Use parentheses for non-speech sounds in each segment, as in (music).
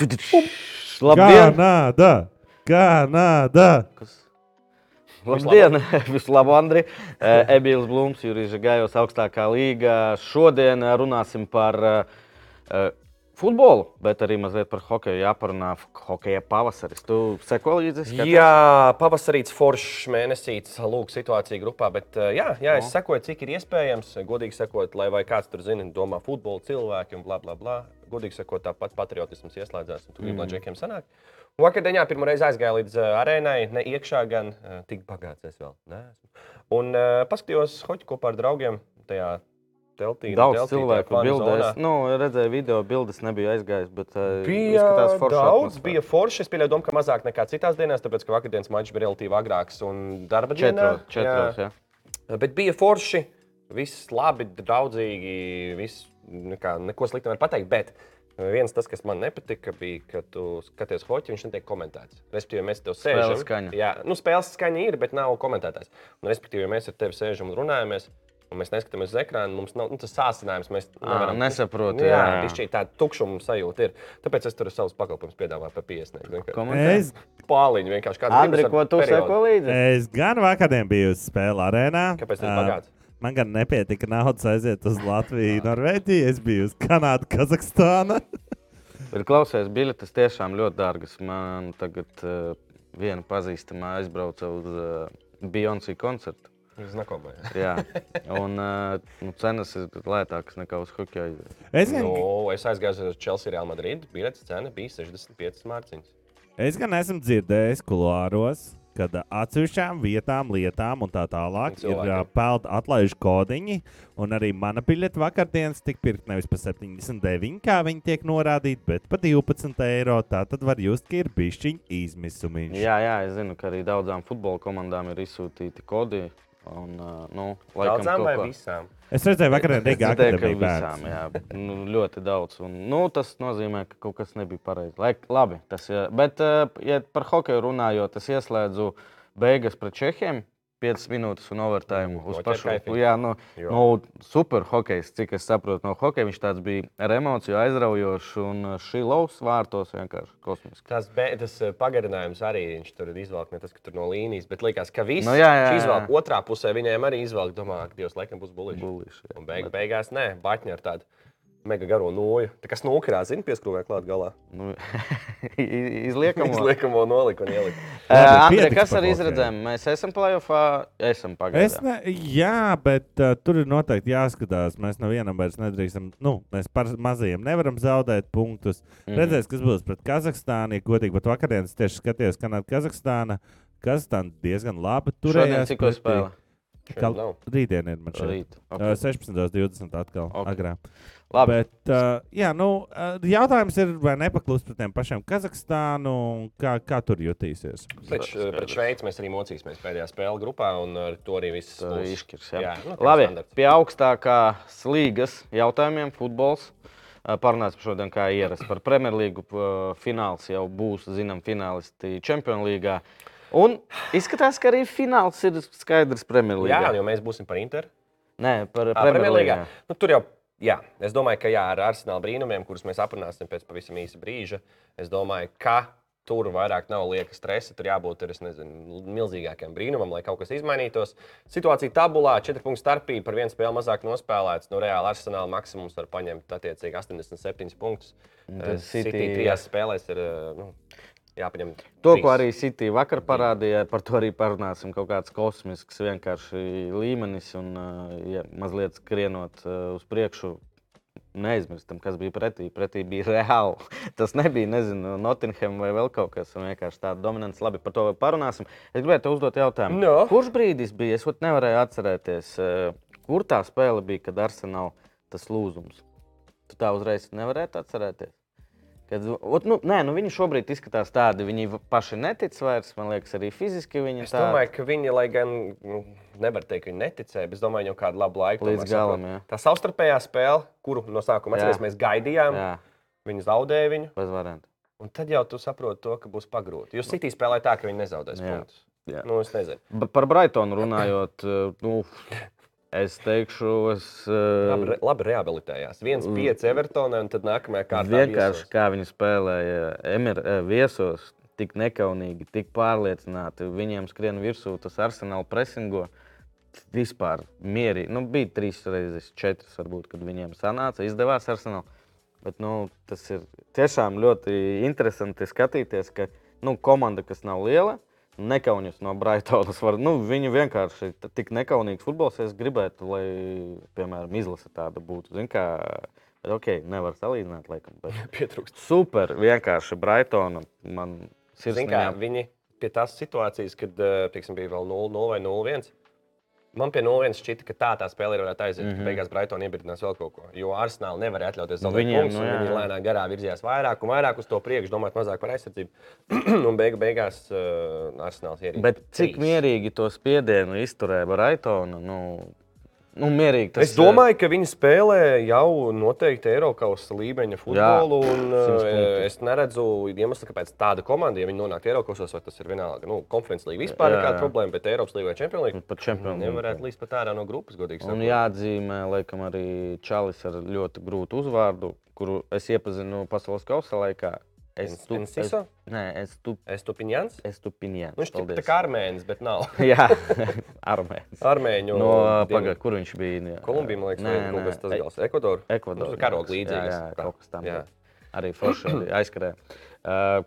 Labdien! Kanāda! Kanāda! Labdien! (laughs) Visu labu, Andri! Eh, Ebīls Blūms, Jurijs Gājos, augstākā līga. Šodien eh, runāsim par uh, futbolu, bet arī mazliet par hokeju. Jāparunā hokeja pavasaris. Tu seko līdzi? skaties? Jā, pavasarīts foršs mēnesīts, lūk, situācija grupā. Bet, jā, jā, es sekoju, cik ir iespējams. Godīgi sakot, lai vai kāds tur zina, domā futbola cilvēki un bla bla bla. Godīgi sakot, tāpat patriotisms ieslēdzās un tu gribi, lai džekiem sanāk. Un Vakardienā pirmā reize aizgāju līdz uh, arēnai, ne iekšā, gan uh, tik bagāts es vēl neesmu. Un uh, paskatījos hoķi kopā ar draugiem tajā teltī. Daudz teltī, cilvēku bildēs. Nu, redzēju video, bildes nebija aizgājis, bet Bija forši daudz, atmosfēra. bija forši. Es pieļauju, ka mazāk nekā citās dienās, tāpēc ka vakardienas mačs bija relatīvi agrāks un darba dienā. Četros, četros, jā. jā. Bet bija forši, viss labi, draudzīgi, viss nekā, neko sliktu nevar pateikt. Bet viens tas, kas man nepatika, bija, ka tu skaties hoķi, viņš netiek komentēts. Respektīvi, mēs te sēžam. Spēles skaņa. Jā, nu, spēles skaņa ir, bet nav komentētājs. Un, respektīvi, mēs ar tevi sēžam un runājamies. Un mēs neskatāmies uz ekrānu, mums nav nu, tas sācinājums. Mēs nevaram nesaprotu, Nu, jā, jā. jā. tāda tukšuma sajūta ir. Tāpēc es tur savus pakalpojumus piedāvāju par 50. Komentē? Es, Pāliņu vienkārši kādu Andri, ko tu seko līdzi? es gan vakardien biju uz spēles arēnā. Kāpēc tas Ā, bagāts? Man gan nepietika naudas aiziet uz Latviju, Norvēģiju. Es biju uz Kanādu, Kazahstānu. (laughs) Ir klausies, biļetes tiešām ļoti dārgas. Man tagad uh, viena pazīstama aizbrauca uz uh, Beyoncé koncertu. Znakomā. Jā, un uh, nu, cenas ir lētākas nekā uz hokeja. Es gan, Nu, es aizgāju uz Chelsea Real Madrid. Biļetes cena bija 65 mārciņas. es gan esmu dzirdējis kuloāros, kad atsevišķām vietām, lietām un tā tālāk ir Cilvēkiem. ā, peld atlaižu kodiņi. Un arī mana biļete vakardienas tika pirkta nevis par 79, kā viņi tiek norādīti, bet par 12 eiro. Tā tad var just, ka ir bišķiņa izmisumi. Jā, jā, es zinu, ka arī daudzām futbola komandām ir izsūtīti kodi. Un, nu, laikam, Daudzām vai ko- visām? Es redzēju, vakarā Rīgā ka akadēmija visām, jā, nu, ļoti daudz. Un, nu, tas nozīmē, ka kaut kas nebija pareizi. Lai, labi, tas, jā. bet, ja par hokeju runājot, es ieslēdzu beigas pret Čehiem. 5 minūtes un overtime Mm, uz pašu. Jā, nu, Jo. nu, super hokejs, cik es saprotu no hokeja. Viņš tāds bija ar emociju aizraujošs un uh, šī laus vārtos vienkārši kosmiski. Tas, be, tas eh, pagarinājums arī viņš tur izvelk, ne tas, ka tur no līnijas, bet likās, ka viss Nu, jā, jā, jā. otrā pusē viņiem arī izvelk. Domā, ka Dievs laikam būs. Buliši, jā. Un beig, beigās nē, baņķi ar tādu mega garo noju. Tā kā snūkrā, zina, pieskrūvē klāt galā. Nu, (laughs) izliekam, Izliekamo noliku un ieliku. (laughs) Labi, Andrej, kas ar izredzēm? Mēs esam plēsoņā, esam Es pagaidām. ne, jā, bet uh, tur ir noteikti jāskatās. Mēs nevienam vairs nedrīkstam, nu, mēs par mazajiem nevaram zaudēt punktus. Mm. Redzēs, kas būs pret Kazahstānu. Ja godīgi, bet vakarā es tieši skatījos, kā Kazahstāna. Kazahstāna diezgan labi Šodien turējās. cik jūs spēlējat? Kal... Rītdien ir man šeit. Rīt. Uh, 16.20. atkal Ok. okay. agrāk. Labi. Bet, uh, jā, nu, uh, jautājums ir, vai nepaklūst pret tiem pašiem Kazahstānu un kā, kā tur jutīsies? Pret, pret Šveici mēs arī mocīsimies pēdējā spēlē grupā, un ar to arī viss būs. izšķirs. Jā. Jā, nu, kā Labi, standarts. pie augstākās līgas jautājumiem, futbols. Parunāsim šodien, kā ierasts par Premjerlīgu. Fināls jau būs, zinām, finālisti Champions League. Un izskatās, ka arī fināls ir skaidrs Premjerlīgā. Jā, jo mēs būsim par Interu. Nē, par Premjerlīgā. Nu, tur jau, jā, es domāju, ka jā, ar arsenāla brīnumiem, kurus mēs aprunāsim pēc pavisam īsa brīža, es domāju, ka tur vairāk nav lieka stresa. Tur jābūt ir, nezinu, milzīgākiem brīnumam, lai kaut kas izmainītos. Situācija tabulā, 4 punktu starpība, par vienu spēli mazāk nospēlēts. Nu, reāli arsenāla maksimums var paņemt attiecīgi 87 punktus. tad Eh, City- City trijās spēlēs ir eh, nu, jāpaņem. To, trīs. ko arī City vakar parādīja, par to arī parunāsim. Kaut kāds kosmisks vienkārši līmenis un ā, ja, mazliet skrienot ā, uz priekšu. Neaizmirstam, kas bija pretī. Pretī bija reāli. (laughs) Tas nebija, nezinu, Nottingham vai vēl kaut kas. un Vienkārši tāda dominants. Labi, par to vēl parunāsim. Es gribēju te uzdot jautājumu. No. Kurš brīdis bija? Es nevarēju atcerēties, ā, kur tā spēle bija, kad Arsenal tas lūzums. Tu tā uzreiz nevarētu atcerēties. Kad, ot, nu, nē, nu viņi šobrīd izskatās tādi. Viņi paši netic vairs. Man liekas, arī fiziski viņi Es tādi. domāju, ka viņi, lai gan nu, nevar teikt, ka viņi neticēja, bet es domāju, ka jau kādu labu laiku Līdz galam, jā. Tā savstarpējā spēle, kuru no sākuma atceries, mēs gaidījām, Jā, viņi zaudēja viņu. bez variantu. Un tad jau tu saproti to, ka būs pagrūti. Jo City spēlēja tā, ka viņi nezaudēs Jā. punktus. Jā. Nu, es nezinu. Par Brightonu runājot, (laughs) eh, nu, Es teikšu, es Labi, uh, re- labi rehabilitējās. Viens pieci Evertonai, un tad nākamajā kārtā vienkārši viesos. kā viņi spēlēja Emir, eh, viesos, tik nekaunīgi, tik pārliecināti. Viņiem skrien virsū tas arsenāla presingo. Vispār mierīgi. Nu, bija trīs reizes, četras, varbūt, kad viņiem sanāca, izdevās arsenāla. Bet nu, tas ir tiešām ļoti interesanti skatīties, ka nu, komanda, kas nav liela, nekaunas no Brightonas, var, nu, viņi vienkārši tik nekaunīgs futbols. Es gribētu, lai, piemēram, izlase tāda būtu. Zin, kā, bet, ok, nevar salīdzināt, laikam. Bet (laughs) Pietrūkst. super, vienkārši Brightona. Man sirsniņā viņi pie tās situācijas, kad eh, pieksim, bija vēl 0-0 vai 0-1. Man pie 0-1 šķita, ka tā tā spēle ir varētu aiziet. Mm -hmm. Beigās Brighton iebirdinās vēl kaut ko. Jo Arsenāli nevar atļauties zaudēt viņiem, punktus, nu, jā, Viņi lēnām garā virzījās vairāk un vairāk uz to priekšu, domājot mazāk par aizsardzību. (clears throat) un beigu, beigās uh, Arsenāls ierīkoja. Bet cik mierīgi to spiedienu izturēja Brightona? Nu, nu, mierīgi tas Es domāju, ka viņi spēlē jau noteikti Eiropas līmeņa futbolu. un, simts eh, es neredzu iemeslu, kāpēc tāda komanda, ja viņi nonāktu Eiropas, vai tas ir vienalga. Nu, konferences līnija vispār Jā, nekāda jā. problēma, bet Eiropas līnija vai Champions League Par čempionu. nevarētu līdz pat ārā no grupas, godīgi Un sakot. jāatzīmē, laikam, arī Čalis ar ļoti grūtu uzvārdu, kuru es iepazinu pasaules kausa laikā. Es En- tu, es, Enciso? nē, es tu, Es tu piņāns? es tu piņēmu. Nu, tā kā armēnis, bet nav. (laughs) Jā, (laughs) armēns. Armēņu. No, pagaid, kur viņš bija? Jā. Kolumbija, man liekas, Nē, nē, kas tas gals. Ekvadoru. Ekvadoru. Nu, karoga jā. Jā, kaut kas tam. Jā. Arī forši (clears throat) aizskrēja. Uh,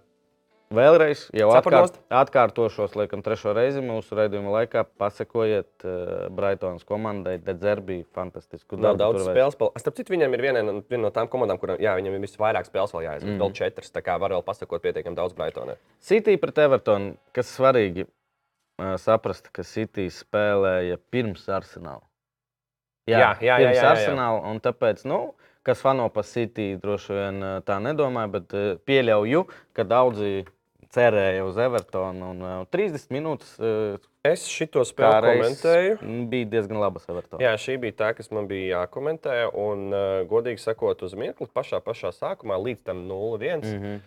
Vēlreiz, jau atkārt, atkārtošos, laikam, trešo reizi mūsu raidījuma laikā. Pasakojiet uh, Brightonas komandai, Dedzerbi, fantastisku Nav darbu daudz tur veic. spēles. Pal... Starp citu, viņiem ir viena no, viena no tām komandām, kurām jā, viņiem ir visvairāk spēles vēl jāizdara. Mm. Vēl četras. Tā kā var vēl pasakot pietiekami daudz Brightonai. City pret Evertonu, kas svarīgi uh, saprast, ka City spēlēja pirms Arsenāla. Jā, jā, jā, jā, jā, jā. Arsenāla, un tāpēc, nu, kas fano par City, droši vien uh, tā nedomāja, bet pieļauju, ka daudzi cerēja uz Evertonu. Un, uh, 30 minūtes uh, Es kā spēli komentēju. bija diezgan labas Evertona. Jā, šī bija tā, kas man bija jākomentē. Un, uh, godīgi sakot, uz mirkli pašā, pašā sākumā līdz tam 0-1. Mm. -hmm.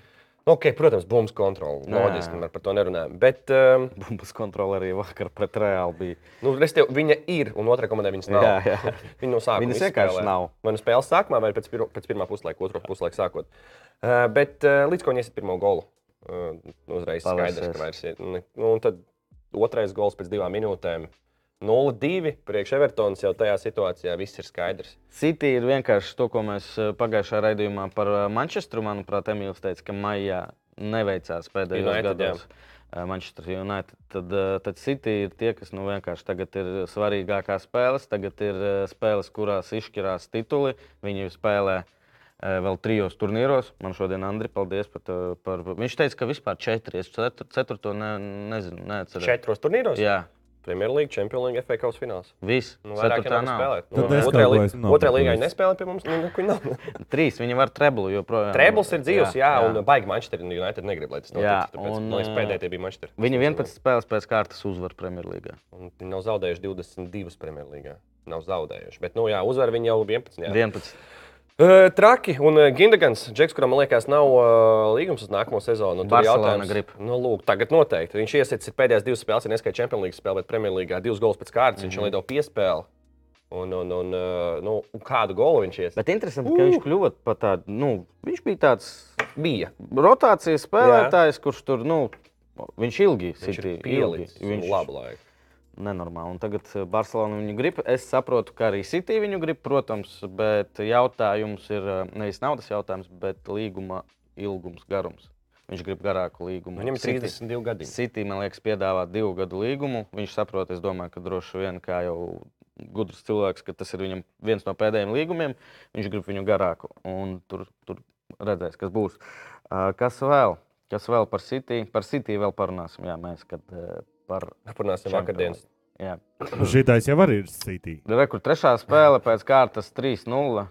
okay, protams, bumbas kontrole. Loģiski, mēs par to nerunājam. Bet um, (laughs) Bumbas kontrole arī vakar pret Reāli bija. nu, restīvi, viņa ir, un otrā komandai viņas nav. Jā, jā. (laughs) Viņa no sākuma Viņas vienkārši nav. Vai nu spēles sākumā, vai pēc, pirma, pēc pirmā puslaika, otru puslaiku sākot. Uh, bet uh, līdz ko viņi iesiet pirmo golu, uh, uzreiz skaidrs, Pavērsies. ka vairs ir. Nu, un tad otrais gols pēc divām minūtēm. 0-2 priekš Evertonas jau tajā situācijā viss ir skaidrs. City ir vienkārši to, ko mēs eh, pagājušajā raidījumā par eh, Manchesteru, manuprāt, Emīls teica, ka maijā neveicās pēdējos United, gados. eh, Manchester United. Tad, tad City ir tie, kas nu, vienkārši tagad ir svarīgākās spēles. Tagad ir spēles, kurās izšķirās tituli. Viņi spēlē eh, vēl trijos turnīros. Man šodien Andri, paldies par. Par... Viņš teica, ka vispār četri. Es cetur, ceturto ne, nezinu, neatceros. Četros turnīros? Jā, Premjerlīga, Champions League, FA Kausa fināls. viss. Nu, vairāk jau nav Nu, otrajā esmu Otrajā līgā viņi nespēlē pie mums. Nu, nav. (laughs) Trīs. Viņi var treblu joprojām. Trēbls ir dzīves, jā, jā, un baigi Manchester United negrib, lai tas notiktu. Jā, Tāpēc, un, man liekas, eh, pēdējie tie bija Manchester. Viņi 11 spēles pēc kārtas uzvar Premjerlīgā. Un Viņi nav zaudējuši 22 Premjerlīgā. Nav zaudējuši. Bet, nu, jā, uzvar viņi jau 11. Jā. 11. Uh, traki un uh, Džeks, kuram man liekas, nav uh, līgums uz nākamo sezonu. Tur Barcelona jautājums, grib. Nu, lūk, tagad noteikti. Viņš iesits pēdējās divas spēles, ja neskaidrs Champions League spēlē, bet Premjerlīgā divas gols pēc kārtas. Mm -hmm. Viņš Mhm. lido piespēli. Un, un, un, uh, nu, un kādu golu viņš iesits? Bet interesanti, ka viņš kļuva par tādu, nu, viņš bija tāds Bija. rotācijas spēlētājs, kurš tur, nu, viņš ilgi Viņš ir pielicis. Viņš labu laiku. Nenormāli. Un tagad eh, Barcelona viņu grib. Es saprotu, ka arī City viņu grib, protams, bet jautājums ir eh, nevis naudas jautājums, bet līguma ilgums, garums. Viņš grib garāku līgumu. Viņam ir City- 32 gadi. City, man liekas, piedāvā divu gadu līgumu. Viņš saprot, es domāju, ka droši vien kā jau gudrs cilvēks, ka tas ir viņam viens no pēdējiem līgumiem. Viņš grib viņu garāku, un tur, tur redzēs, kas būs. Uh, Kas vēl? Kas vēl par City? Par City vēl parunāsim. Jā, mēs kad, par. Parunāsim vakardienas. Jā. (clears throat) Šitais jau arī ir City. Rekur trešā spēle pēc kārtas 3-0.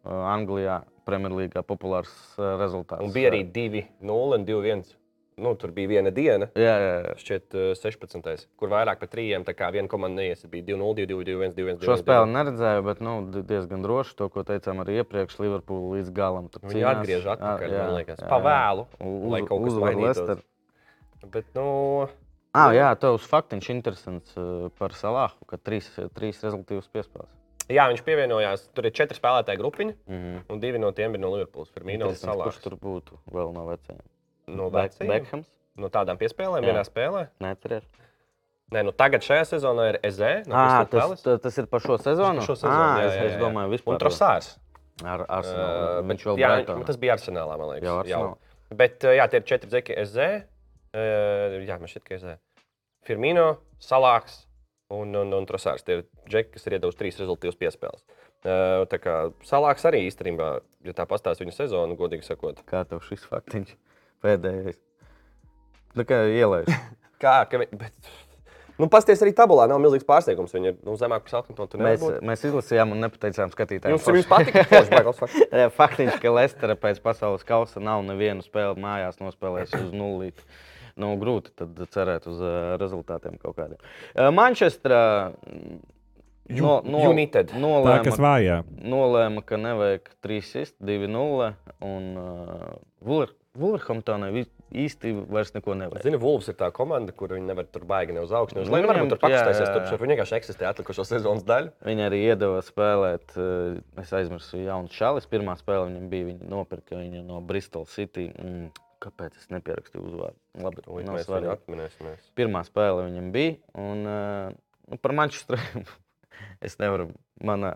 Uh, Anglijā, Premjerlīgā populārs uh, rezultāts. Un bija arī 2-0 un 2-1. Nu, tur bija viena diena. Jā, jā, jā. Šķiet, uh, 16. kur vairāk par trījiem. Tā kā viena komanda neies, bija 2-0, 2-1, 2-1. Šo spēli neredzēju, bet nu, di- diezgan droši to, ko teicām arī iepriekš. Liverpoola līdz galam. tur Viņi cīnās. atgriež atpakaļ, Jā, man liekas. jā, Pa jā. vēlu, U- lai kaut kas mainītos. Leicester. Bet, nu, Ah, jā, tavs faktiņš interesants uh, par Salāhu, ka trīs, trīs rezultātus piespēlēs. Jā, viņš pievienojās. Tur ir četri spēlētāji grupiņi, Mm -hmm. un divi no tiem ir no Liverpools. Kurš tur būtu vēl no vecajiem? No vecajiem? Bekhams? No tādām piespēlēm, Jā. vienā spēlē. Neatceries. Nē, nu tagad šajā sezonā ir Eze. No Crystal tas, tas, tas ir par šo sezonu? Par šo sezonu, ah, jā, es, jā, es jā. domāju, vispār. Un Trosārs. Ar Uh, Arsenālu. bet, jā, Brightonā. tas bija Arsenālā, man liekas. Jau Arsenālā. Bet, uh, jā, tie ir četri zeki SZ. Uh, jā, man šķiet, ka SZ. Firmino, Salāks un, un, un Trosārs. Tie ir džeki, kas ir iedavuši trīs rezultātus piespēles. Uh, tā kā Salāks arī īstenībā, ja tā pastāsta viņa sezonu, godīgi sakot. Kā tev šis faktiņš pēdējais? Tā kā ielaiž. (laughs) Kā, ka, bet, nu, pasties arī tabulā, nav milzīgs pārsteigums. Viņa ir nu, zemāk par tu Mēs, mēs izlasījām un nepateicām skatītājiem. Jums, jums patika, ka fakts. (laughs) Jā, Faktiņš, ka Lestera pēc pasaules kausa nav nevienu spēli mājās nospēlējusi uz nulli. Nu, grūti tad cerēt uz uh, rezultātiem kaut kādiem. Uh, Manchestra no, no, United. Tā nolēma, kas vājā. nolēma, ka nevajag 3-6, 2-0. Un uh, Vulverhamptonai vi- īsti vairs neko nevajag. Zini, Wolves ir tā komanda, kur viņi nevar tur baigi ne uz augšu, ne uz Nu, leju. Nu, Varbūt viņiem- tur jā, tur viņi vienkārši eksistē atlikušo sezonas daļu. Viņi arī iedeva spēlēt, es aizmirsu, jaunu šālis. Pirmā spēle viņam bija, viņi nopirka viņu no Bristol City. Mm, kāpēc es nepierakstīju uzvārdu? Labi, Tūlīt nav svarīgi. atminēsimies. Pirmā spēle viņam bija. Un, uh, nu, par Manchesteru (laughs) es nevaru. Mana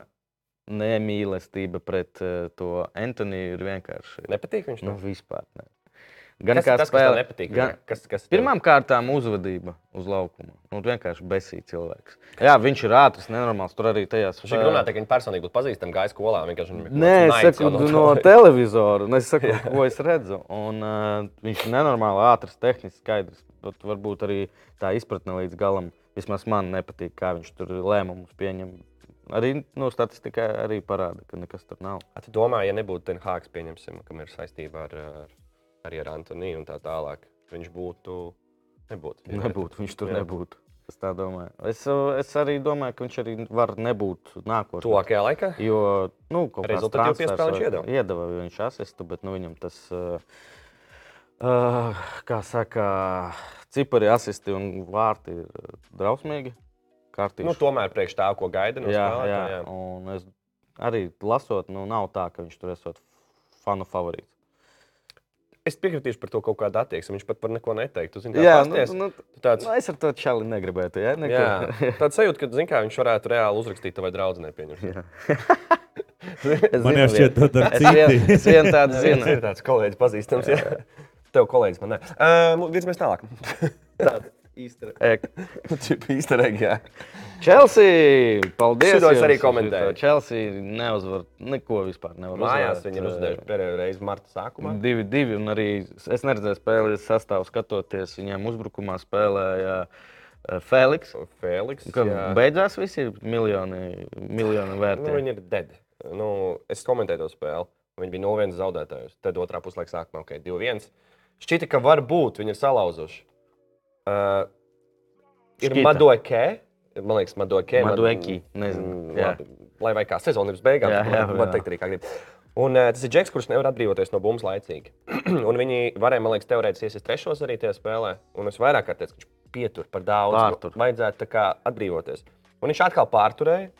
nemīlestība pret uh, to Antoniu ir vienkārši. Nepatīk viņš. Nu, Nu, vispār. Ne. Gan kas, kā tas, spēle, nepatīk? gan, Kas, kas kārtām uzvedība uz laukuma. Nu, vienkārši besīgs cilvēks. Jā, viņš ir ātris, nenormāls. Tur arī tajās Viņš ir runājis, ka viņi personīgi būtu pazīstami gājis skolā. Nē, es saku, no, no televizora. Nu, Es saku, (laughs) ko es redzu. Un, uh, viņš ir nenormāli ātrs, tehniski skaidrs. Bet varbūt arī tā izpratne līdz galam. Vismaz man nepatīk, kā viņš tur lēmumus pieņem. Arī no statistikai arī parāda, ka nekas tur nav. A, Tu domā, ja nebūtu Ten Hāgs, pieņemsim, kam ir saistība ar, ar, arī ar Antoniju un tā tālāk, viņš būtu. Nebūtu. Nebūtu, viņš tur Jā. nebūtu. Es tā domāju. Es, es arī domāju, ka viņš arī var nebūt nākošais. Tuvākajā laikā? Jo nu, kaut kāds Rezultatīvu transfers piespēli viņš iedeva. Iedeva viņš asistu, bet nu, viņam tas, uh, kā saka, cipari, asisti un vārti ir drausmīgi. Kārtīgi. Nu, tomēr priekš tā, ko gaida no jā, jā, spēlētājiem. jā. Un es arī lasot, nu, nav tā, ka viņš tur esot fanu favorīts. Es piekritīšu par to kaut kādu attieksmi. Viņš pat par neko neteiktu. Zini, Jā, jā, nu, pasties, nu, tu tāds, nu, es ar to čali negribētu. Ja? Neko. jā, tāds sajūta, ka kā, viņš varētu reāli uzrakstīt vai draudzenei pieņemt. Es (laughs) Man jau šķiet, vienu. tad ar Es vien, citi. es vien tādu (laughs) Zinu, zinu. ir tāds kolēģis pazīstams. Jā. Tev kolēģis man ne. Uh, Virzamies tālāk. Īstenībā, (laughs) jā. Chelsea, paldies! Šito es arī komentēju. Chelsea neuzvar neko vispār. Nevar Mājās viņi ir uzdevuši pēdējo reizi marta sākumā. Divi, divi, un arī es neredzēju spēli sastāvu skatoties. Viņiem uzbrukumā spēlēja eh, Feliks. Feliks. Beidzās visi miljoni, miljoni Nu, vērtīgi. viņi ir dead. Nu, es komentēju to spēli. Viņi bija 0-1 zaudētājus. Tad otrā puslaika sākumā ok, 2-1. Šķita, ka varbūt viņi ir salauzuši. Uh, ir Šķita. Madoke. Man liekas, Madoke. Madueki, nezinu, Mm, jā. Lai vai kā sezonas beigās, Jā, jā, var jā. teikt arī kā grib. Un uh, tas ir Džeks, kurš nevar atbrīvoties no bumbas laicīgi. (clears throat) un viņi varēja, man liekas, teorētiski iesaistīt trešos arī tajā spēlē. Un es vairāk kā teicu, ka viņš pietur par daudz. Pārtur. Nu, Vajadzētu tā kā atbrīvoties. Un viņš atkal pārturēja.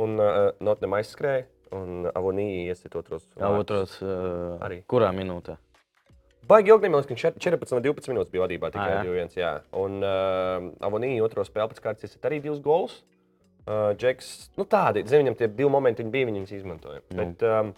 Un uh, Notnam aizskrēja. Un Avonija iesaistīja otros. Jā, otros, uh, Arī. kurā minūtē? Baigi ilgi, man liekas, ka viņš 14 vai 12 minūtes bija vadībā tikai Ah, jā. 2-1. Jā. Un uh, Avonija otro spēli pēc kārtas iesaistīja arī divus golus. Uh, Džeks, nu tādi, zinu, viņam tie divi momenti viņi bija, viņi viņus izmantoja. Nu. Bet um,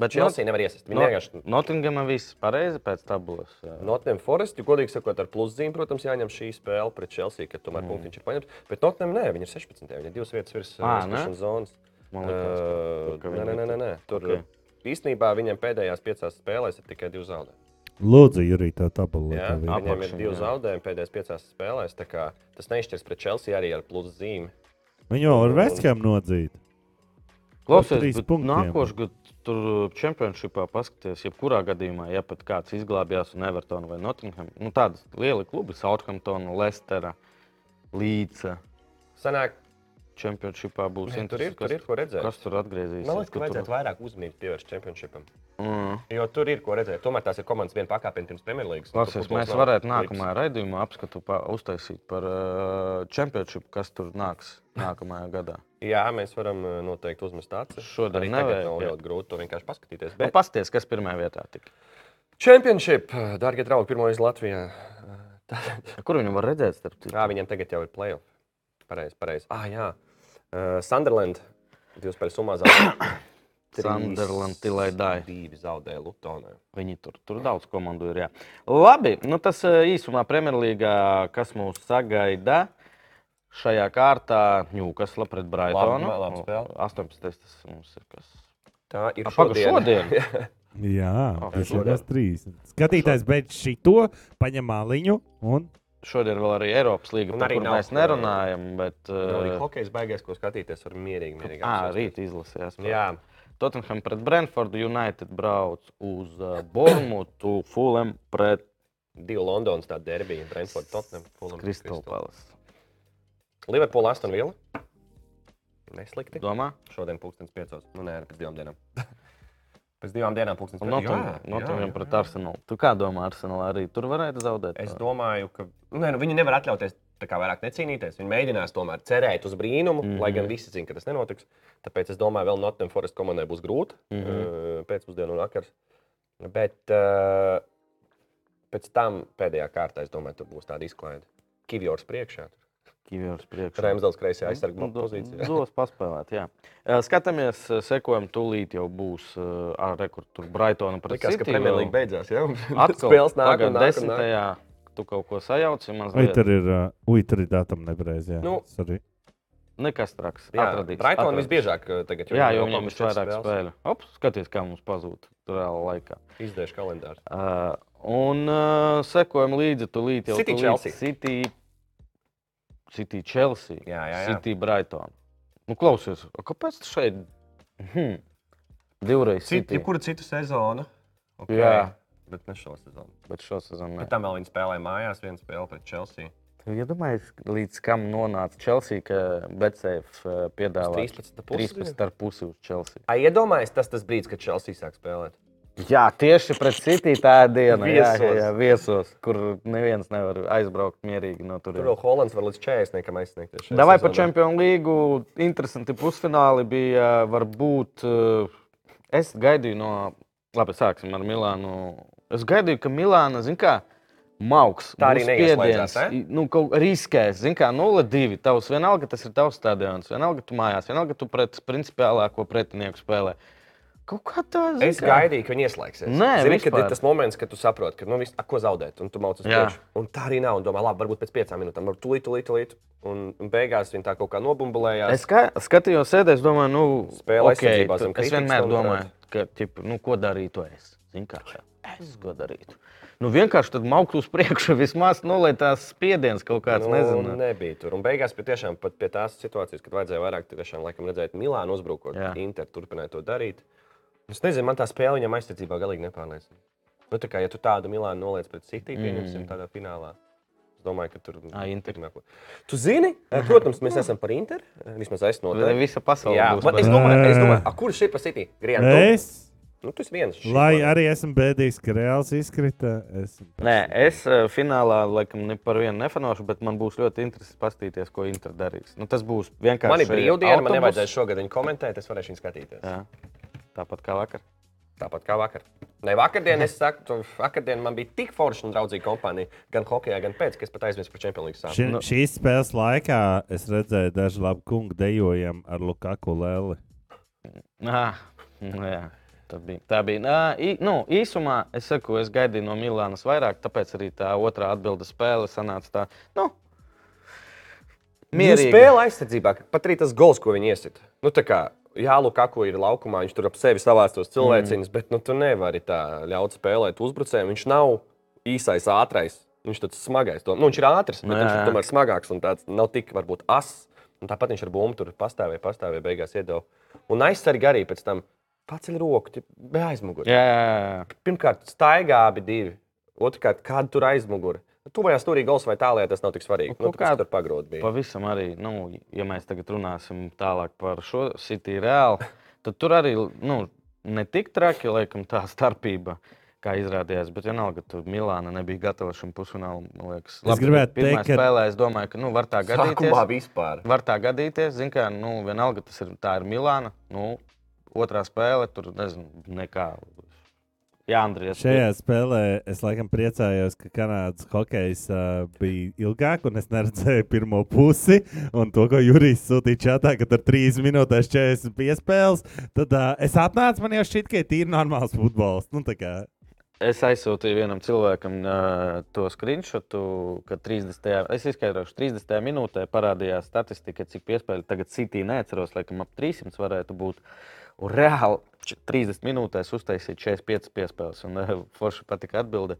Bet Chelsea nevar iesaistīt. Viņi no, vienkārši Nottingamā viss pareizi pēc tabulas. Notnēm Forest, jo, godīgi sakot, ar pluszīmi, protams, jāņem šī spēle pret Chelsea, kad tomēr mm. punktiņš ir paņemts. Bet Notnēm nē, viņi ir 16. Viņi ir divas vietas virs Ā, izkrišanas zonas. Man liekas, ka- Uh, ka nē, viņi- nē, nē, nē, nē. Tur Ok. okay. īstenībā viņiem pēdējās piecās spēlēs ir tikai divi zaudējumi. Lūdzu, arī tā tabula. Jā, tā viņiem ir divi zaudējumi pēdējās piecās spēlēs. Tas neizšķirs pret Chelsea arī ar pluszīmi. Viņu jau var Vestkam nodzīt. Klausies, nākošais gads tur čempionšipā paskaties, jebkurā gadījumā, ja pat kāds izglābjās un Evertona vai Nottingham, nu tādas lieli klubi, Southampton, Leicester, Līdze. Sanāk, čempionšipā būs Nē, tur ir- tur ir ko redzēt. Kas tur atgriezīsies? Man liekas, ka Kur tur- vajadzētu vairāk uzmanības pievērst čempionšipam. Mm. Jo tur ir ko redzēt. Tomēr tās ir komandas viena pakāpena pirms Premjerlīgas. Mēs varētu nākamajā raidījumā apskatu pa, uztaisīt par uh, čempionšipu, kas tur nāks nākamajā gadā. Jā, mēs varam uh, noteikti uzmest acis. Šodien nav jā. ļoti grūti to vienkārši paskatīties. Nu, Bet pasties, kas pirmajā vietā tika. Championship, darbie draugi, pirmo reizi Latvijā. Kur viņu var redzēt? Jā, viņiem tagad jau ir playoff. Pareizi, pareizi. Ah, jā. Uh, Sunderland. Divas spēles summā zaudēja. (coughs) Sunderland, Tilai Dai. Divi zaudēja Lutonē. Viņi tur, tur daudz komandu ir. Jā. Labi, nu tas eh, īsumā Premjerlīgā, kas mūs sagaida. Šajā kārtā Ņūkasla pret Braitonu. Labi, labi spēle. 18. tas mums ir kas. Tā ir A, paga, šodien? (laughs) Jā, tas ir šodien. tas trīs. Skatītājs beidz šito, paņem māliņu un Šodien vēl arī Eiropas līnija, par kuru mēs nerunājam. Bet, Nav arī eh, hokejs baigais, ko skatīties. Var mierīgi, mierīgi. apsēsties. rīt izlasījās. Jā, Tottenham pret Brentfordu, United brauc uz uh, Bournemouthu, Fulham pret divi Londonas tādi derbiji. Brentford, Tottenham, Fulham. Crystal Palace. Liverpool, Aston Villa. Neslikti. Domā? Šodien pūkstens piecos. Nu, nē, pēc divām dienām. (laughs) pēc divām dienām pūkstens. Nottingham pret Arsenalu. Tu kā domā, Arsenal arī tur varētu zaudēt? Es domāju, ka nē, nu, viņi nevar atļauties kā vairāk necīnīties. Viņi mēģinās tomēr cerēt uz brīnumu, mm Mhm. -hmm. lai gan visi zina, ka tas nenotiks. Tāpēc es domāju, vēl Nottingham Forest komandai būs grūti mm Mhm. -hmm. pēcpusdienu un vakars. Bet uh, pēc tam pēdējā kārtā, es domāju, tur būs tāda izklaide. Kivjors priekšā. Kivjors priekšā. Remsdals kreisajā aizsargu Nu, do- pozīcijā. (laughs) Dos paspēlēt, jā. Skatāmies, sekojam, tūlīt jau būs ar rekordu tur Brightona pret Likās, ka City Premjerlīga vēl. beidzās. Ja? (laughs) Atkal Spēles nāk, un nāk, desmitajā. Tu kaut ko sajauci mazliet. tur ir, uh, ui, tur ir datuma nepareizi. jā. Nu, Sorry. Nekas traks. Jā, Atradīs. Brighton atradīs. visbiežāk tagad. Jā, jo viņam ir vairāk spēļu. Op, skaties, kā mums pazūd reāli laikā. Izdēšu kalendāru. Uh, un uh, sekojam līdzi, tūlīt jau City, Chelsea. City, City, Chelsea. Jā, jā, jā. City, Brighton. Nu, klausies, kāpēc tu šeit? Hmm. Divreiz City. jebkura cita sezona. Okay. Jā. Bet ne šo sezonu. Bet šo sezonu. Bet tam vēl viņi spēlēja mājās, viena spēle pret Chelsea. Tu iedomājies, līdz kam nonāca Chelsea, ka Betseif uh, piedāvā 13,5 13,5 uz Chelsea. Ai, iedomājies, tas tas brīdis, kad Chelsea sāk spēlēt. Jā, tieši pret City tā diena. Jā, jā, Viesos. jā, viesos, kur neviens nevar aizbraukt mierīgi no Tur turienes. vēl Hollands var līdz 40 aizsniegties. šajā Davai par. Champions League. Interesanti pusfināli bija. Varbūt eh, es gaidīju no. Labi, sāksim ar Milānu. Es gaidīju, ka Milāna, zin kā, Mauks. Tā arī spiediens, eh? Nu, kaut riskēs. Zin kā, 0-2. Tavs vienalga tas ir tavs stadions. Vienalga tu mājās, vienalga tu pret principiālāko pretinieku spēlē. Kaut kā tā, zin Es gaidīju, ka viņi ieslēgsies. Nē, Zini, kad ir tas moments, kad tu saproti, ka nu, viss, ko zaudēt, un tu mācies priekšu. Un tā arī nav. Un domā, labi, varbūt pēc piecām minūtēm, varbūt tūlīt, tūlīt, tūlīt. Un, un beigās viņi tā kaut kā nobumbulējās. Es kā, skatījos, sēdēju, domāju, nu, Spēle okay, tu- zem es kritikas vienmēr domāju, ka, ķip, nu, ko darītu es. Zini, kā es ko darītu. Nu, vienkārši tad maukt uz priekšu, (laughs) vismaz nu, lai tās spiediens kaut kāds, nu, nezinu. nebija tur. Un beigās pie, tiešām, pat pie tās situācijas, kad vajadzēja vairāk, tiešām, laikam, redzēt Milānu uzbrukot. Inter turpināja to darīt. Es nezinu, man tā spēle viņam aizsardzībā galīgi nepārliecina. Nu, tā kā, ja tu tādu Milānu noliec pret City, pieņemsim tādā finālā. Es domāju, ka tur Ā, Inter. pirmā Tu zini, eh, protams, mēs esam par Inter. eh, Vismaz es no Lai visa pasaule Jā, būs man- par- es domāju, es domāju a, kurš ir par City? Grienu. Es, Nu, tu esi viens. šī lai komanda. arī esmu bēdīgs, ka Reāls izkrita, esmu Nē, es eh, finālā laikam ne par vienu nefanošu, bet man būs ļoti interesanti paskatīties, ko Inter darīs. Nu, tas būs vienkārši. Man ir brīvdiena, man autobus. nevajadzēs šogad viņu komentēt, es varēšu viņu skatīties. Jā. Tāpat kā vakar. Tāpat kā vakar. Ne vakardien, es saku, tu, vakardien man bija tik forša un draudzīga kompānija, gan hokeja, gan pēc, ka es pat aizmirsu par Champions League Ši, sākumu. šīs spēles laikā es redzēju dažu labu kungu dejojam ar Lukaku Lēli. Ah, nu jā, tā bija. Tā bija. Nā, ī, nu, īsumā es saku, es gaidīju no Milānas vairāk, tāpēc arī tā otrā atbildes spēle sanāca tā. Nu, mierīgi. spēle aizsardzībā, pat arī tas gols, ko viņi iesit. Nu, tā kā, jā, Lukaku ir laukumā, viņš tur ap sevi savāc tos cilvēciņus, mm. bet nu, tu nevari tā ļaut spēlēt uzbrucējiem. Viņš nav īsais, ātrais. Viņš ir smagais. To- Nu, viņš ir ātrs, bet Nu, viņš jā, ir jā. tomēr smagāks un tāds nav tik varbūt as. Un tāpat viņš ar bumbu tur pastāvēja, pastāvēja, beigās iedeva. Un aizsargi arī pēc tam paceļ roku, jā, jā. Pirmkārt, staigā abi divi. Otrkārt, kāda tur aizmugure. Tuvajā stūrī gols vai tālāk, tas nav tik svarīgi. Nu, Nu, kā- tur pagrot bija. Pavisam arī, nu, ja mēs tagad runāsim tālāk par šo City reāli, tad tur arī nu, ne tik traki, laikam, tā starpība. Kā izrādījās, bet vienalga, tur Milāna nebija gatava šim pusfinālam. man liekas. Es gribētu pirmā teikt, ka- spēlē es domāju, ka nu, var tā Sākumā gadīties. vispār. Var tā gadīties, zin kā, nu, vienalga, tas ir, tā ir Milāna. Nu, otrā spēle, tur nezinu, nekā. Jā, Andrijas. Šajā spēlē es laikam priecājos, ka Kanādas hokejs uh, bija ilgāk, un es neredzēju pirmo pusi. Un to, ko Jurijs sūtīja čatā, ka tur 3 minūtēs 40 piespēles, tad uh, es atnācu, man jau šķiet, ka ir tīri normāls futbols. Nu, tā kā, Es aizsūtīju vienam cilvēkam uh, to screenshotu, ka 30. Es izskaidrošu, 30. minūtē parādījās statistika, cik piespēļu tagad City neatceros, laikam ap 300 varētu būt. Un reāli č- 30 minūtēs uztaisīja 45 piespēles. Un uh, forši patika atbilde.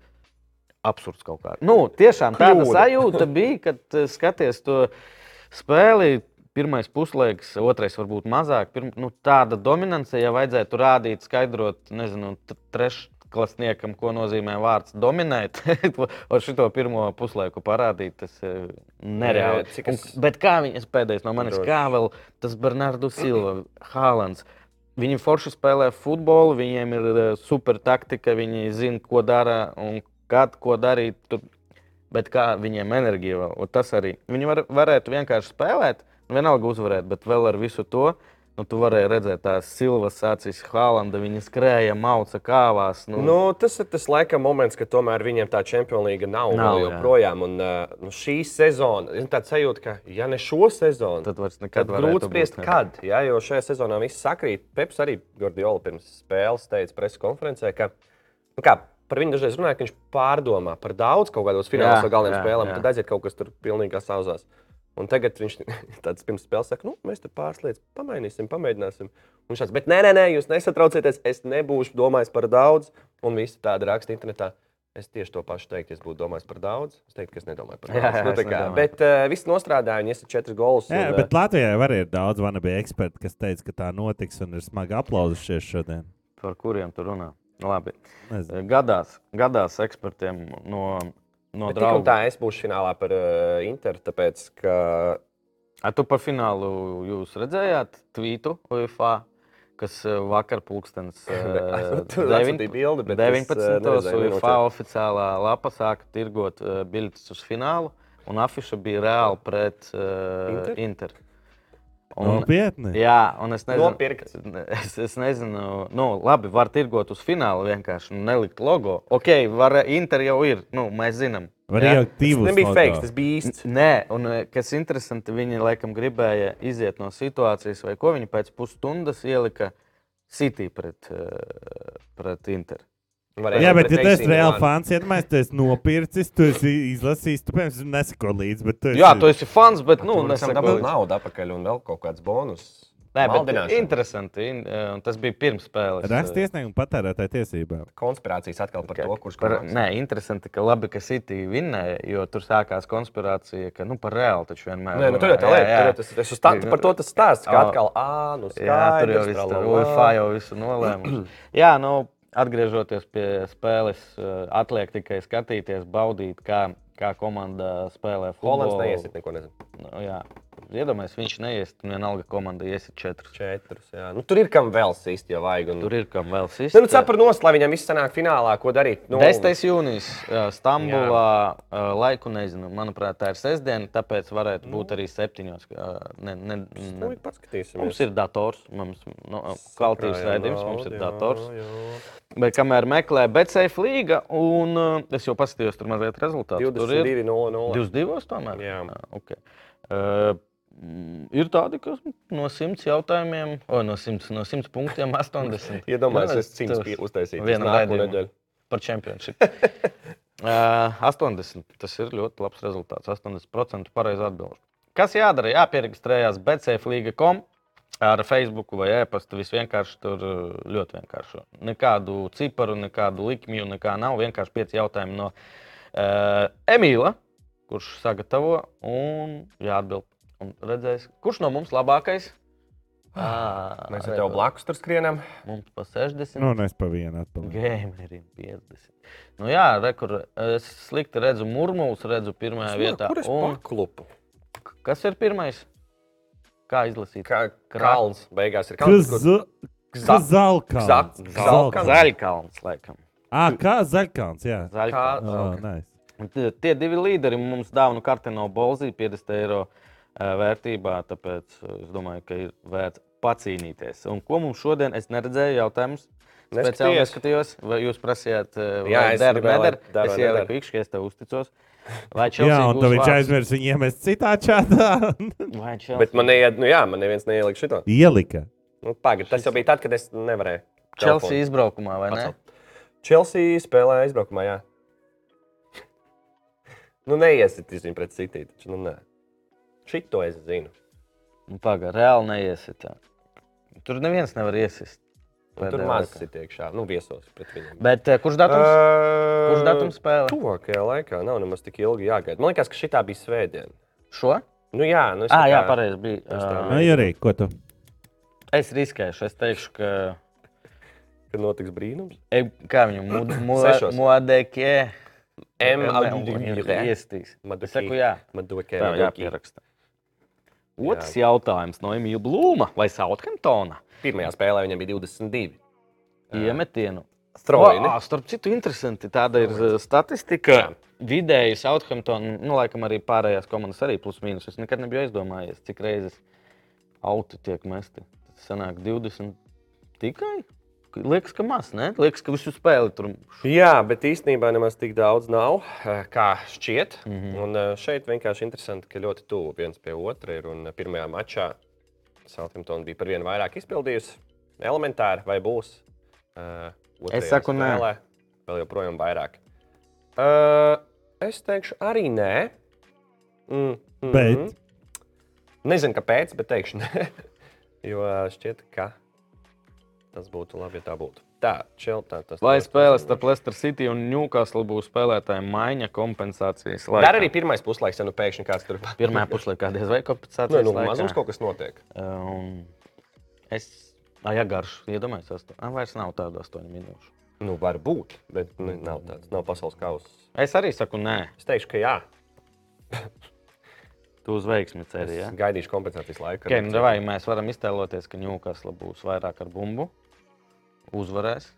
Absurds kaut kā. Nu, tiešām tāda Kļūda. sajūta bija, kad uh, skaties to spēli. Pirmais puslaiks, otrais varbūt mazāk. Pirm, nu, tāda dominance, ja vajadzētu rādīt, skaidrot, nezinu, t- trešklasniekam, ko nozīmē vārds dominēt, (laughs) ar šo pirmo puslaiku parādīt, tas ir nereāli. Jā, cik Un, es- bet kā viņas pēdējais no manis, Droši. kā vēl tas Bernardu Silva, Haalands. Viņi forši spēlē futbolu, viņiem ir eh, super taktika, viņi zina, ko dara un kad ko darīt. Tur. Bet kā viņiem enerģija vēl, un tas arī. Viņi var, varētu vienkārši spēlēt, vienalga uzvarēt, bet vēl ar visu to. Nu, tu varēji redzēt, tās silvas acīs, Hālanda. Viņa skrēja, mauca kāvās. Nu, Nu, tas ir tas laikam moments, kad tomēr viņiem tā čempionu līga nav, Nav, nav jā. joprojām. Un, uh, nu, šī sezona, ir tāds sajūta, ka ja ne šo sezonu, tad vairs Kad nekad grūti varētu spriest, kad. Jā, jo šajā sezonā viss sakrīt. Peps arī Gordiola pirms spēles teica preses konferencē, ka nu kā, par viņu dažreiz runāja, ka viņš pārdomā par daudz kaut kādos finālos vai galvenajām jā, spēlēm, tad aiziet kaut kas tur pilnīgi sauzās. Un tagad viņš (laughs) tāds pirms spēles saka, nu, mēs tur pāris lietas pamainīsim, pamēģināsim. Un šāds, bet nē, nē, nē, jūs nesatraucieties, es nebūšu domājis par daudz. Un visi tādi raksta internetā. Es tieši to pašu teiktu, ja es būtu domājis par daudz. Es teiktu, ka es nedomāju par (laughs) Jā, daudz. jā, nu, tā es kā, nedomāju. bet uh, viss nostrādāja, viņi ir četras gols. jā, un, bet Latvijā arī ir daudz vanabī eksperti, kas teica, ka tā notiks un ir smagi aplausušies šodien. Par kuriem tu runā? Labi. Nezinu. Gadās, gadās ekspertiem no, no Bet draugu. tā es būšu finālā par uh, Interu, tāpēc ka A tu par finālu jūs redzējāt tvītu UEFA, kas eh, vakar pulkstenis (laughs) eh, devin- atsūtīja bildi, bet es, 19. eh, neredzēju, UEFA nenoķēru. oficiālā lapa sāka tirgot uh, biļetes uz finālu, un afiša bija reāli pret uh, Inter? Inter. Un, Nopietni. Jā, un es nezinu, Nopirkt. Es, es nezinu, nu, labi, var tirgot uz fināla vienkārši nu, nelikt logo. Ok, var, Inter jau ir, nu, mēs zinām. Var jau divus. tas nebija fake, tas bija īsts. Nē, un eh, kas interesanti, viņi laikam gribēja iziet no situācijas, vai ko viņi pēc pusstundas ielika City pret, eh, pret Inter. Varēja Jā, bet, ja tu esi reāli fans, iedomājies, tu esi nopircis, tu esi izlasījis, tu, piemēram, neseko līdzi. bet Tu esi... Jā, tu esi fans, bet nu, dabūt līdzi. naudu atpakaļ un vēl kaut kāds bonus. Nē, bet interesanti. in- eh, un Tas bija pirms spēles. Raksta iesniegumu patērētāju tiesībām. Konspirācijas atkal par to, kurš Par, komandas. nē, interesanti, ka labi, ka City vinnēja, jo tur sākās konspirācija, ka nu, par reāli taču vienmēr. Nē, nu, tur jau tā lieta, tur tas, tas, par to tas stāsts, ka atkal, ā, nu, Jā, tur jau skaidrs, viss. UFO jau visu nolēma. Jā, nu, atgriežoties pie spēles, eh, atliek tikai skatīties, baudīt, kā, kā komanda spēlē Holands futbolu. neiesit neko, nezinu. Nu, jā, iedomājieties, viņš neies, un vienalga komanda iesit četrus. Četrus, jā. Nu, tur ir kam vēl sīst, ja vajag. Un... Tur ir kam vēl sist. Ne, nu, cepur nost, lai viņam viss sanāk finālā, ko darīt. Nu, 10. jūnijas Stambulā eh, laiku nezinu. Manuprāt, tā ir sestdiena, tāpēc varētu būt arī septiņos. Ne, ne, Nu, ne. paskatīsimies. Mums ir dators, mums nu, kvalitīvs raidījums, mums ir dators. jā, jā. Bet kamēr meklē BCF līga, un uh, es jau paskatījos tur mazliet ir 22, 0, 0. 22. tomēr. Jā. Ah, okay. uh, ir tādi, kas no 100 jautājumiem, o, no 100, no 100 punktiem (laughs) 80. Iedomājieties, es cīnos tas- uztaisīt vienu nākamo raidījumu. nedēļu. par čempionšību. uh, 80. Tas ir ļoti labs rezultāts. 80% pareizi atbildēt. Kas jādara? Jāpieregistrējas BCF.com ar Facebook vai e-pastu. Viss vienkārši tur uh, ļoti vienkārši. Nekādu ciparu, nekādu likmju, nekā nav. Vienkārši pieci jautājumi no uh, Emīla, kurš sagatavo un jāatbild. Un redzēs, kurš no mums labākais Ā, Mēs ar tevi blakus tur skrienam. Mums pa 60. Nu, un es pa vienu atpaliku. Gameriem 50. Nu jā, rekur, es slikti redzu murmūs, redzu pirmajā vietā. Kur es Un paklupu? kas ir pirmais? Kā izlasīt? Kā kalns beigās ir kalns. Gzalkāns. Zaļkalns, laikam. Ā, kā zaļkāns, jā. Zaļkalns. Oh, nice. Un Tie, divi līderi mums dāvana karte no Bolzijas 50 eiro vērtībā, tāpēc es domāju, ka ir vērts pacīnīties. Un ko mums šodien es neredzēju jautājumus? Speciāli Neskatījos. vai jūs prasījāt, eh, Jā, vai es neder. der Es ieliku ikšķi, es tev uzticos. Vai (laughs) Jā, Chelsea un būs tad viņš vārds? aizmirst viņu iemest citā čatā. (laughs) Bet man neiet, nu jā, man neviens neielika šito. Ielika. Nu, pagad, tas jau bija tad, kad es nevarēju. Chelsea izbraukumā, vai ne? pacelt. Chelsea spēlē aizbraukumā, jā. (laughs) nu, neiesitīs viņu pret City. Taču, nu, nē. Šito es zinu. Nu, Pagaid, reāli neiesit. jā. Tur neviens nevar iesist. Tur maz sit iekšā. Nu, viesos pret viņiem. Bet eh, kurš datums? Uh, Kurš datums spēlē? Tuvākajā laikā nav nemaz tik ilgi jāgaida. Man liekas, ka šī bija svētdiena. Šo? Nu, jā, nu, Ah, jā, pareizi bija. Ā, Nu, arī, ko tu? Es riskēšu, es teikšu, ka. Kad notiks brīnums? E, kā viņu (clears throat) mūžā M. iestīs. Es saku, jā, Madukē. tā jāpieraksta. Otrs jautājums no Emīļa Blūma vai Southamptona Pirmajā spēlē viņam bija 22. iemetienu. Strojni. Vā, Starp citu, interesanti. Tāda ir uh, statistika. Jā. Vidēji Southampton, nu, laikam arī pārējās komandas arī plus mīnus. Es nekad nebiju aizdomājies, cik reizes auti tiek mesti. Tas sanāk 20 tikai. Liekas, ka maz, ne? Liekas, ka visu spēli tur. Jā, bet īstenībā nemaz tik daudz nav, eh, kā šķiet. Mm. -hmm. Un eh, šeit vienkārši interesanti, ka ļoti tuvu viens pie otra ir. Un eh, pirmajā mačā Southampton bija par vienu vairāk izpildījusi. Elementāri vai būs? Uh, Es saku, nē. spēlē vēl joprojām vairāk. Uh, es teikšu, arī nē. Mm, mm, Bet? Nezinu, kāpēc, bet teikšu nē. (laughs) jo šķiet, ka tas būtu labi, ja tā būtu. Tā, čeltā, tas Lai tas- starp Leicester City un Newcastle būs spēlētāja maiņa kompensācijas laikā. arī pirmais puslaiks, ja nu pēkšņi kāds tur Pirmā puslaikā diez vai Nu, kompensācijas nu, laikā. mazums kaut kas notiek. Un es, ah, ja garš, iedomājos, asto... ah, vairs nav tādu astoņu minūšu. Nu, var būt, bet nu, nav tāds, nav pasaules kausa. Es arī saku, nē, Es teikšu, ka jā. tu uz veiksmi ceri. Ja? gaidīšu kompensācijas laiku. Okay, nu, vai mēs varam iztēloties, ka Newcastle būs vairāk ar bumbu, uzvarēs.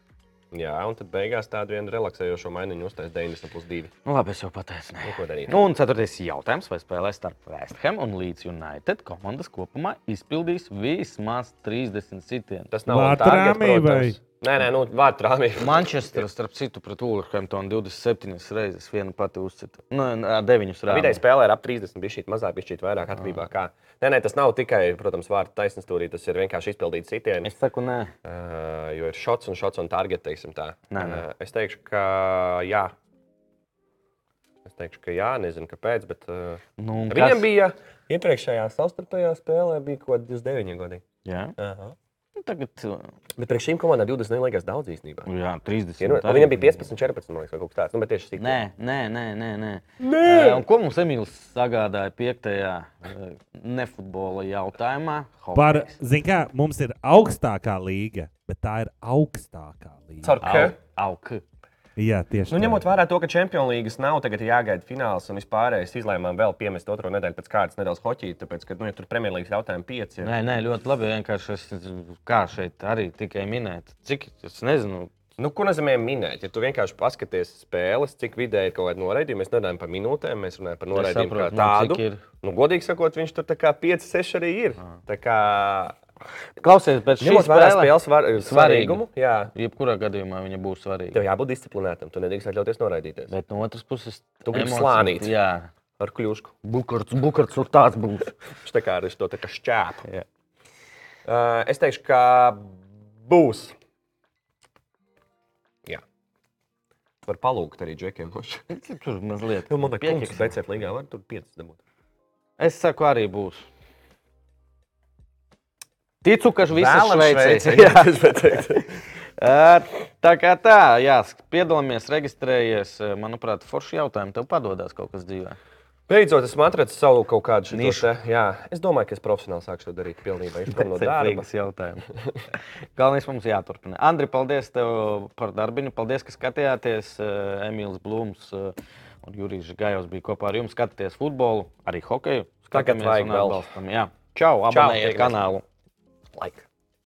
Jā, un tad beigās tādu vienu relaksējošo mainiņu uztais 90 plus 2. Nu, labi, es jau pateicu. Nu, ko darīt? Nu, un ceturtais jautājums, vai spēlē starp West Ham un Leeds United komandas kopumā izpildīs vismaz 30 sitienus. Tas nav Vārtrāmī vai? Nē, nē, nu, vārtrāmī. Manchester starp citu pret Wolverhamptonu 27 reizes viena pati uzcita. Nu, nē, 9 reizes. Vidēji spēlē ir ap 30, bija šī mazāk, bija šī vairāk atkarībā. Kā. Nē, nē, tas nav tikai, protams, vārtu taisnstūrī, tas ir vienkārši izpildīts sitiens. Es saku, nē. Uh, jo ir šots un šots un target, teiksim tā. Nē, nē. Uh, es teikšu, ka jā. Es teikšu, ka jā, nezinu kāpēc, bet uh, Nu, viņam kas? bija iepriekšējā savstarpējā spēlē bija kaut kādi 29 gadi. Jā, Uh nu, tagad. uh, Bet priekš šīm komandām 20 neliekas daudz īstenībā. Jā, 30. Ja, nu, viņam bija 15, 14, man liekas, vai kaut kas tāds. Nu, bet tieši cik. Nē, nē, nē, nē. nē. nē. Un ko mums Emīls sagādāja piektajā eh, nefutbola jautājumā? Par, Hokejs. zin kā, mums ir augstākā līga, bet tā ir augstākā līga. Caur K. Au, au, Jā, tieši Nu, tā. ņemot vērā to, ka Champions League nav tagad ir jāgaida fināls un vispārējais izlēmām vēl piemest otro nedēļu pēc kārtas nedaudz hoķī, tāpēc, ka nu, ja tur Premjerlīgas jautājumi pieci. Ja. Nē, nē, ļoti labi. Vienkārši es kā šeit arī tikai minēt. Cik es nezinu, Nu, ko nozīmē minēt? Ja tu vienkārši paskaties spēles, cik vidēji ir kaut kāda noraidījuma, mēs nerunājam par minūtēm, mēs runājam par noraidījumu kā saprotu, nu, tādu. cik ir. Nu, godīgi sakot, viņš tur 5, 6 arī ir. Tā kā klausies, bet šī spēle, spēles var, svarīgumu, jā, jebkurā gadījumā viņa būs svarīga. tev jābūt disciplinētam. Tu nedrīkst atļauties noraidīties. Bet no otras puses, Tu gribi slānīt. Jā, Ar kļūšku. bukarts, bukarts tur tāds būs. (laughs) Viņš tā kā ar to tā kā šķēpu. Jā. Uh, es teikšu, ka būs. Jā. Var palūgt arī džekiem. (laughs) Tur mazliet. Nu, man liekas, ka pieķiks. BCF līgā var tur 5 dabūt. Es saku, arī būs. Ticu, ka visas Šveicē. (laughs) Jā, (laughs) es gribēju teikt. (laughs) Ā, Tā kā tā, jā, piedalāmies, reģistrējies. Manuprāt, forši jautājumi tev padodas kaut kas dzīvē. Beidzot, esmu atradzis savu kaut kādu Nišu. Jā, es domāju, ka es profesionāli sākšu to darīt pilnībā. Prom no darba. Pēcīgs jautājums. Galvenais mums jāturpina. Andri, paldies tev par darbiņu. Paldies, ka skatījāties. Emīls Blūms un Jurijs Gājos bija kopā ar jums. Skatieties futbolu, arī hokeju. Tagad Skatāmies vajag un vēl. atbalstam. Jā. Čau, abonējiet kanālu. like